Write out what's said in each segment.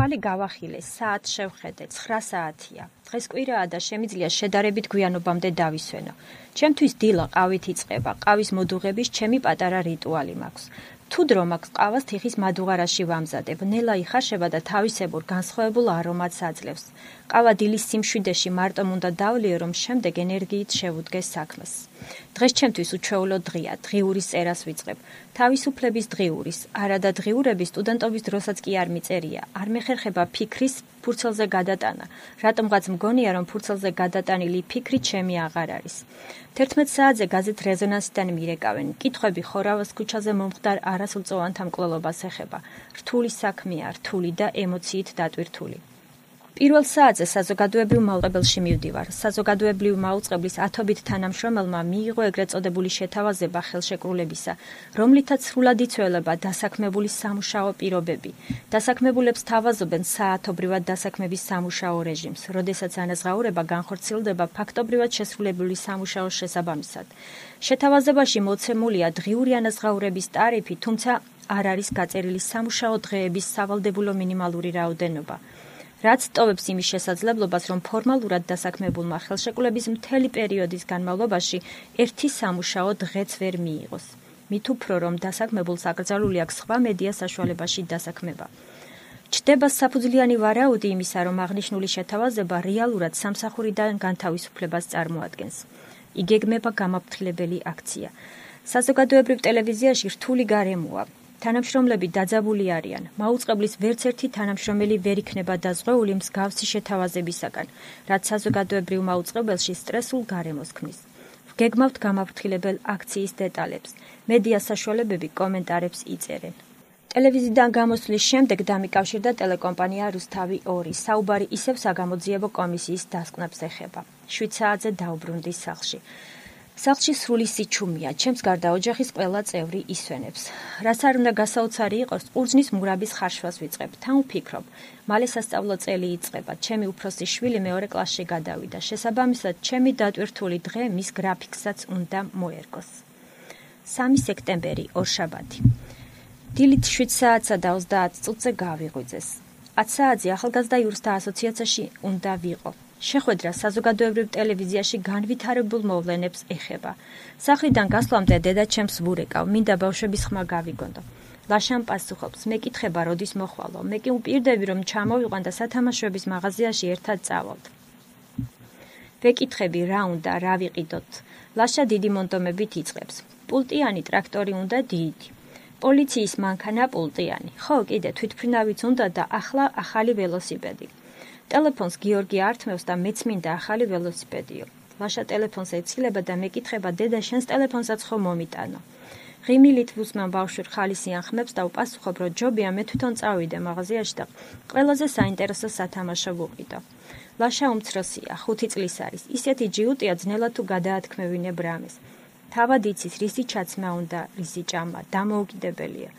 თვალი გავახილე, საათ შევხედე, 9 საათია. დღეს კვირაა და შემიძლია შედარებით გვიანობამდე დავისვენო. ჩემთვის დილა ყავით იწება, ყავის მოდუღების ჩემი პატარა რიტუალი მაქვს. თუ დრო მაქვს ყავას თიხის მადუღარაში ვამზადებ, ნელა იხაშება და თავისებურ განსხვავებულ არომატს აძლევს. ყავა დილის სიმშვიდეში მარტო უნდა დავლიო, რომ შემდეგ ენერგიით შევუდგეს საქმეს. დღეს ჩემთვის უჩვეულო დღეა, დღიურის წერას ვიწყებ. თავისუფლების დღიურის, არადა დღიურების სტუდენტობის დროსაც კი არ მიწერია. არ მეხერხება ფიქრის ფურცელზე გადატანა. რატომღაც მგონია, რომ ფურცელზე გადატანილი ფიქრი ჩემი აღარ არის. 11 საათზე გაზეთ რეზონანსიდან მირეკავენ. კითხვები ხორავას ქუჩაზე მომხდარ არასრულწლოვანთა მკვლელობას ეხება. რთული საქმეა, რთული და ემოციით დატვირთული. პირველ საათზე საზოგადოებრივ მაუწყებელში მივდივარ. საზოგადოებრივ მაუწყებლის ათობით თანამშრომელმა მიიღო ეგრეთ წოდებული შეთავაზება ხელშეკრულებისა, რომლითაც სრულად იწვევება დასაქმებული სამუშაო პირობები. დასაქმებულებს თავაზობენ საათობრივად დასაქმების სამუშაო რეჟიმს, როდესაც ანაზღაურება განხორციელდება ფაქტობრივად შესრულებული სამუშაოს შესაბამისად. შეთავაზებაში მოცემულია დღიური ანაზღაურების ტარიფი, თუმცა არ არის გაწერილი სამუშაო დღეების სავალდებულო მინიმალური რაოდენობა. რაც ტოვებს იმის შესაძლებლობას, რომ ფორმალურად დასაქმებულმა ხელშეკრულების მთელი პერიოდის განმავლობაში ერთი სამუშაო დღეც ვერ მიიღოს. მით უფრო რომ დასაქმებულს აკრძალული აქვს სხვა მედია საშუალებაში დასაქმება. ჩდება საფუძვლიანი ვარაუდი იმისა, რომ აღნიშნული შეთავაზება რეალურად სამსახურიდან განთავისუფლებას წარმოადგენს. იგეგმება გამაფრთხილებელი აქცია. საზოგადოებრივ ტელევიზიაში რთული გარემოა, თანამშრომლები დაძაბული არიან. მაუწყებლის ვერც ერთი თანამშრომელი ვერ იქნება დაზღვეული მსგავსი შეთავაზებისაგან, რაც საზოგადოებრივ მაუწყებელში სტრესულ გარემოს ქმნის. გეგმავთ გამაფრთხილებელ აქციის დეტალებს. მედია საშუალებები კომენტარებს იწერენ. ტელევიზიიდან გამოსვლის შემდეგ დამიკავშირდა ტელეკომპანია რუსთავი 2. საუბარი ისევ საგამოძიებო კომისიის დასკვნებს ეხება. 7 საათზე დაუბრუნდი სახლში. სახლში სრული სიჩუმეა, ჩემს გარდა ოჯახის ყველა წევრი ისვენებს. რაც არ უნდა გასაოცარი იყოს, ყურძნის მურაბის ხარშვას ვიწყებ. თან ვფიქრობ, მალე სასწავლო წელი იწყება. ჩემი უფროსი შვილი მეორე კლასში გადავიდა. შესაბამისად, ჩემი დატვირთული დღე მის გრაფიკსაც უნდა მოერგოს. 3 სექტემბერი, ორშაბათი. დილით 7 საათსა და 30 წუთზე გავიღვიძეს. 10 საათზე ახალგაზრდა იურისტთა ასოციაციაში უნდა ვიყო. შეხვედრა საზოგადოებრივ ტელევიზიაში განვითარებულ მოვლენებს ეხება. სახლიდან გასვლამდე დედა ჩემს ვურეკავ, მინდა ბავშვების ხმა გავიგონდო. ლაშამ პასუხობს, მე კითხება როდის მოხვალო. მე კი უპირდები რომ ჩამოვიყვან და სათამაშოების მაღაზიაში ერთად წავალთ. ვეკითხები რა უნდა, რა ვიყიდოთ. ლაშა დიდი მონტომებით იწყებს. პულტიანი ტრაქტორი უნდა დიდი. პოლიციის მანქანა პულტიანი. ხო, კიდე თვითფრინავიც უნდა და ახლა ახალი ველოსიპედი. ტელეფონს გიორგი ართმევს და მეც მინდა ახალი ველოსიპედიო. ლაშა ტელეფონს ეცილება და მეკითხება დედა შენს ტელეფონსაც ხომ მომიტანო. ღიმილით ვუსმან ბავშვი ხალისი ანხმებს და უპასუხობ რომ ჯობია მე თვითონ წავიდე მაღაზიაში და ყველაზე საინტერესო სათამაშო ვუყიდო. ლაშა უმცროსია, 5 წლის არის. ისეთი ჯიუტია ძნელა თუ გადაათქმევინე ბრამეს. თავად იცის რისი ჩაცმა უნდა, რისი ჭამა, დამოუკიდებელია.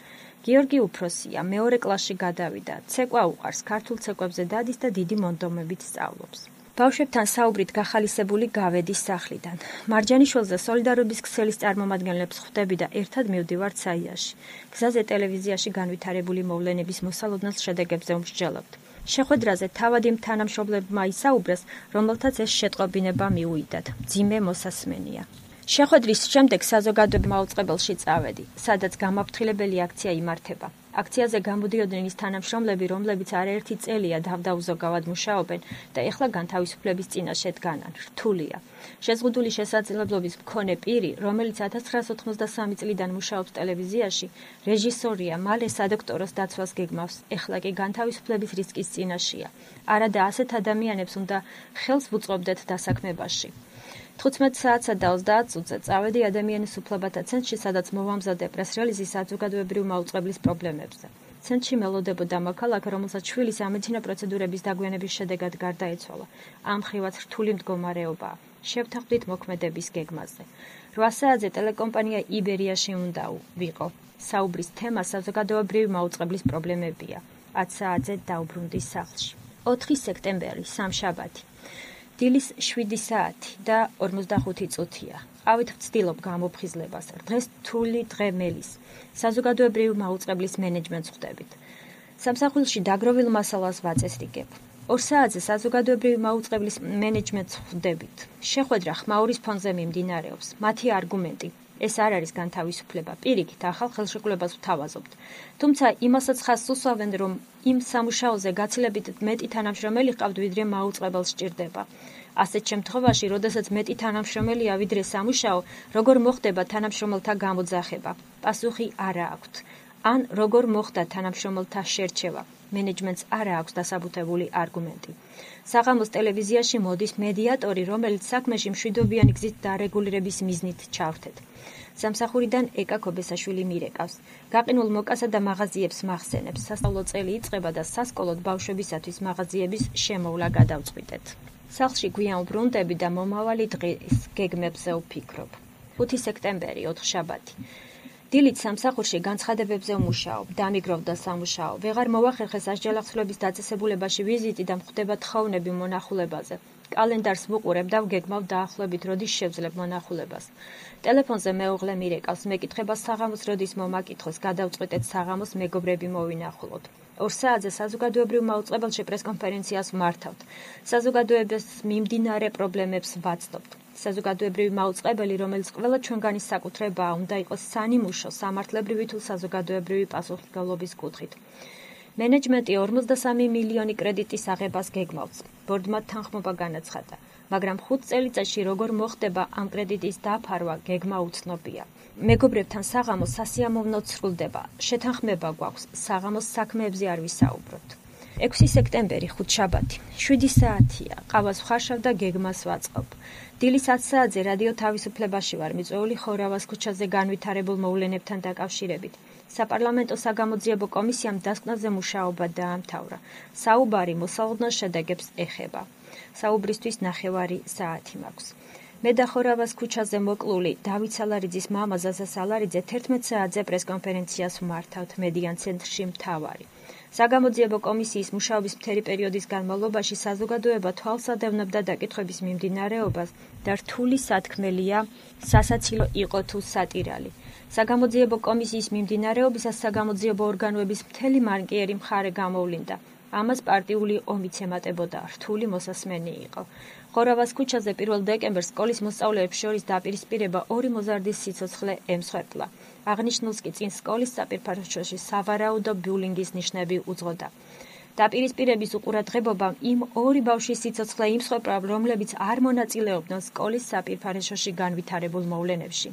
გიორგი უფროსია, მეორე კლასში გადავიდა. ცეკვა უყარს, ქართულ ცეკვებზე დადის და დიდი მონდომებით სწავლობს. ბავშვებთან საუბრით გახალისებული გავედი სახლიდან. მარჯანიშვილზე სოლიდარობის ქსელის წარმომადგენლებს ხვდები და ერთად მივდივართ საიაში. გზაზე ტელევიზიაში განვითარებული მოვლენების მოსალოდნელ შედეგებზე უმსჯელობთ. შეხვედრაზე თავადი თანამშრომლებმა ისაუბრეს, რომელთაც ეს შეტყობინება მიუიდათ. ძიმე მოსასმენია. შეხვედრის შემდეგ საზოგადოებრივ მაუწყებელში წავედი, სადაც გამაფრთხილებელი აქცია იმართება. აქციაზე გამოდიოდნენ ის თანამშრომლები, რომლებიც არაერთი წელია დავდაუზოგავად მუშაობენ და ეხლა განთავისუფლების წინაშე დგანან. რთულია. შეზღუდული შესაძლებლობის მქონე პირი, რომელიც 1993 წლიდან მუშაობს ტელევიზიაში, რეჟისორია, მალე სადოქტოროს დაცვას გეგმავს. ეხლა კი განთავისუფლების რისკის წინაშეა. არადა ასეთ ადამიანებს უნდა ხელს ვუწყობდეთ დასაქმებაში. 15 საათსა და 30 წუთზე წავედი ადამიანის უფლებათა ცენტრში, სადაც მოვამზადე პრესრელიზის საზოგადოებრივ მაუწყებლის პრობლემებზე. ცენტრში მელოდებოდა მოქალაქე, რომელსაც შვილის ამეცინო პროცედურების დაგვიანების შედეგად გარდაეცვალა. ამ ხრივაც რთული მდგომარეობა. შევთანხმდით მოქმედების გეგმაზე. 8 საათზე ტელეკომპანია იბერიაში უნდა ვიყო. საუბრის თემა საზოგადოებრივ მაუწყებლის პრობლემებია. 10 საათზე დაუბრუნდი სახლში. 4 სექტემბერი, სამშაბათი. დილის 7 საათი და 45 წუთია. ყავით ვცდილობ გამოფხიზლებას. დღეს თული დღე მელის. საზოგადოებრივი მაუწყებლის მენეჯმენტს ხვდებით. სამსახურში დაგროვილ მასალას ვაწესრიგებ. ორ საათზე საზოგადოებრივი მაუწყებლის მენეჯმენტს ხვდებით. შეხვედრა ხმაურის ფონზე მიმდინარეობს. მათი არგუმენტი ეს არ არის განთავისუფლება. პირიქით, ახალ ხელშეკრულებას ვთავაზობთ. თუმცა იმასაც ხას უსვამენ, რომ იმ სამუშაოზე გაცილებით მეტი თანამშრომელი ყავთ, ვიდრე მაუწყებელს სჭირდება. ასეთ შემთხვევაში, როდესაც მეტი თანამშრომელია ვიდრე სამუშაო, როგორ მოხდება თანამშრომელთა გამოძახება? პასუხი არა აქვთ. ან როგორ მოხდა თანამშრომელთა შერჩევა? მენეჯმენტს არა აქვს დასაბუთებული არგუმენტი. საღამოს ტელევიზიაში მოდის მედიატორი, რომელიც საქმეში მშვიდობიანი გზით დარეგულირების მიზნით ჩავრთეთ. სამსახურიდან ეკა ქობესაშვილი მირეკავს. გაყინულ მოკასა და მაღაზიებს მახსენებს. სასწავლო წელი იწყება და სასკოლოდ ბავშვებისათვის მაღაზიების შემოვლა გადავწყვიტეთ. სახლში გვიან უბრუნდები და მომავალი დღის გეგმებზე ვფიქრობ. 5 სექტემბერი, 4 შაბათი. დილით სამსახურში განცხადებებზე ვმუშაობ, დამიგროვდა სამუშაო. ვეღარ მოვახერხეს ასჯალახსვლების დაწესებულებაში ვიზიტი და მხდება თხოვნები მონახულებაზე. კალენდარს ვუყურებ და ვგეგმავ დაახლოებით როდის შევძლებ მონახულებას. ტელეფონზე მეუღლე მირეკავს, მეკითხება საღამოს როდის მომაკითხოს, გადავწყვეტეთ საღამოს მეგობრები მოვინახულოთ. ორ საათზე საზოგადოებრივ მაუწყებელში პრესკონფერენციას ვმართავთ. საზოგადოების მიმდინარე პრობლემებს ვაცნობთ. საზოგადოებრივი მაუწყებელი, რომელიც ყველა ჩვენგანის საკუთრებაა, უნდა იყოს სანიმუშო, სამართლებრივი თუ საზოგადოებრივი პასუხისმგებლობის კუთხით. მენეჯმენტი 53 მილიონი კრედიტის აღებას გეგმავს. ბორდმა თანხმობა განაცხადა, მაგრამ 5 წელიწადში როგორ მოხდება ამ კრედიტის დაფარვა, გეგმა უცნობია. მეგობრებთან საღამოს სასიამოვნო ცრულდება. შეთანხმება გვაქვს, საღამოს საქმეებზე არ ვისაუბროთ. 6 სექტემბერი, ხუთშაბათი. 7 საათია. ყავას ხარშავ და გეგმას ვაწყობ. დილის 10 საათზე რადიო თავისუფლებაში ვარ მიწვეული ხორავას ქუჩაზე განვითარებულ მოვლენებთან დაკავშირებით. საპარლამენტო საგამოძიებო კომისიამ დასკვნაზე მუშაობა დაამთავრა. საუბარი მოსალოდნელ შედეგებს ეხება. საუბრისთვის ნახევარი საათი მაქვს. მე და ხორავას ქუჩაზე მოკლული დავით სალარიძის მამა ზაზა სალარიძე 11 საათზე პრესკონფერენციას ვმართავთ მედიან ცენტრში მთავარი. საგამოძიებო კომისიის მუშაობის მთელი პერიოდის განმავლობაში საზოგადოება თვალსადევნებდა დაკითხვების მიმდინარეობას და რთული სათქმელია სასაცილო იყო თუ სატირალი. საგამოძიებო კომისიის მიმდინარეობისას საგამოძიებო ორგანოების მთელი მარკიერი მხარე გამოვლინდა. ამას პარტიული ომიც ემატებოდა, რთული მოსასმენი იყო. ხორავას ქუჩაზე 1 დეკემბერს სკოლის მოსწავლეებს შორის დაპირისპირება ორი მოზარდის სიცოცხლე ემსხვერპლა. აღნიშნულს კი წინ სკოლის საპირფარეშოში სავარაუდო ბიულინგის ნიშნები უძღოდა. დაპირისპირების უყურადღებობა იმ ორი ბავშვის სიცოცხლე იმსხვერპლა, რომლებიც არ მონაწილეობდნენ სკოლის საპირფარეშოში განვითარებულ მოვლენებში.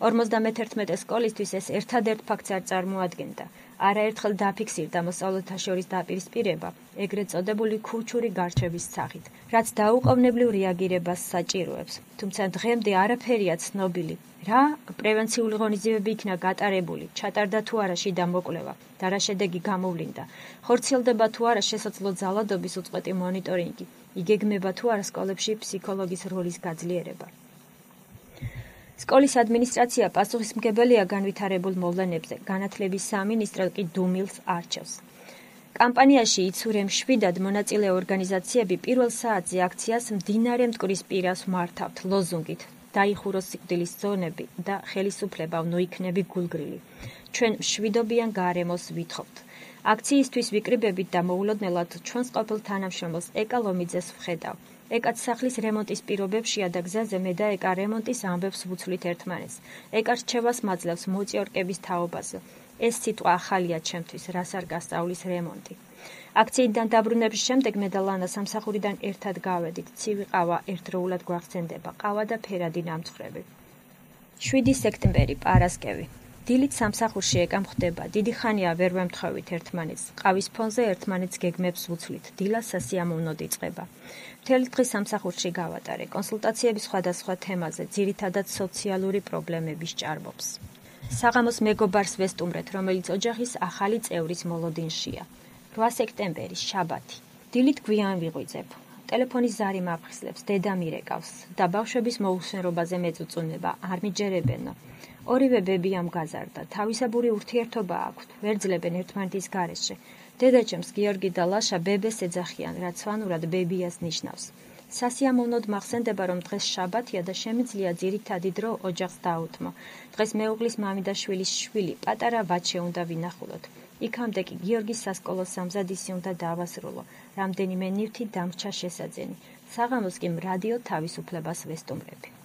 51 სკოლისთვის ეს ერთადერთ ფაქტს არ წარმოადგენდა. არაერთხელ დაფიქსირდა მოსწავლეთა შორის დაპირისპირება, ეგრეთ წოდებული ქუჩური გარჩევის სახით, რაც დაუყოვნებლივ რეაგირებას საჭიროებს. თუმცა დღემდე არაფერია ცნობილი. რა პრევენციული ღონისძიებები იქნა გატარებული, ჩატარდა თუ არა შიდა მოკვლევა და რა შედეგი გამოვლინდა. ხორციელდება თუ არა შესაძლო ძალადობის უწყვეტი მონიტორინგი. იგეგმება თუ არა სკოლებში ფსიქოლოგის როლის გაძლიერება. სკოლის ადმინისტრაცია პასუხისმგებელია განვითარებულ მოვლენებზე, განათლების სამინისტრო კი დუმილს არჩევს. კამპანიაში იცურემ შვიდად მონაწილე ორგანიზაციები პირველ საათზე აქციას მდინარე მტკვრის პირას მართავთ ლოზუნგით დაიხუროს სიკვდილის ზონები და ხელისუფლება ნოიქნები გულგრილი. ჩვენ შვიდობიან გარემოს ვითხოვთ. აქციისთვის ვიკრიბებით და მოულოდნელად ჩვენს ყოფილ თანამშრომელს ეკალომიძეს ვხედავ. ეკაც სახლის რემონტის პირობებშია და გზაზე მე და ეკა რემონტის ამბებს ვუცვლით ერთმანეთს. ეკა რჩევას მაძლევს მოწიორკების თაობაზე. ეს სიტყვა ახალია ჩემთვის, რას არ გასწავლის რემონტი. აქციიდან დაბრუნების შემდეგ მე და ლანა სამსახურიდან ერთად გავედით. ცივი ყავა ერთდროულად გვახსენდება. ყავა და ფერადი ნამცხრები. 7 სექტემბერი, პარასკევი. დილით სამსახურში ეკამხდება. დიდი ხანია ვერ ვემთხოვით ერთმანეთს. ყავის ფონზე ერთმანეთს გეგმებს ვუცვლით. დილა სასიამოვნოდ იწყება. მთელი დღე სამსახურში გავატარე კონსულტაციების სხვადასხვა თემაზე, ძირითადად სოციალური პრობლემების ჭარბობს. საღამოს მეგობარს ვესტუმრეთ, რომელიც ოჯახის ახალი წევრის მოლოდინშია. 8 სექტემბერი, შაბათი. დილით გვიან ვიღვიძებ. ტელეფონის ზარი მაფხსლებს, დედა მირეკავს და ბავშვების მოუსმენრობაზე მეწუწუნება, არ მიჯერებენო. ორივე ბებიამ გაზარდა, თავისებური ურთიერთობა აქვთ, ვერ ძლებენ ერთმანეთის გარეშე. დედაჩემს გიორგი და ლაშა ბებეს ეძახიან, რაც სვანურად ბებიას ნიშნავს. სასიამოვნოდ მახსენდება, რომ დღეს შაბათია და შემიძლია ძირითადი დრო ოჯახს დაუთმო. დღეს მეუღლის მამი და შვილის შვილი, პატარა ვაჩე უნდა ვინახულოთ. იქამდე კი გიორგის სასკოლო სამზადისი უნდა დაავასრულო. რამდენიმე ნივთი დამრჩა შესაძენი. საღამოს კი რადიო თავისუფლებას ვესტუმრები.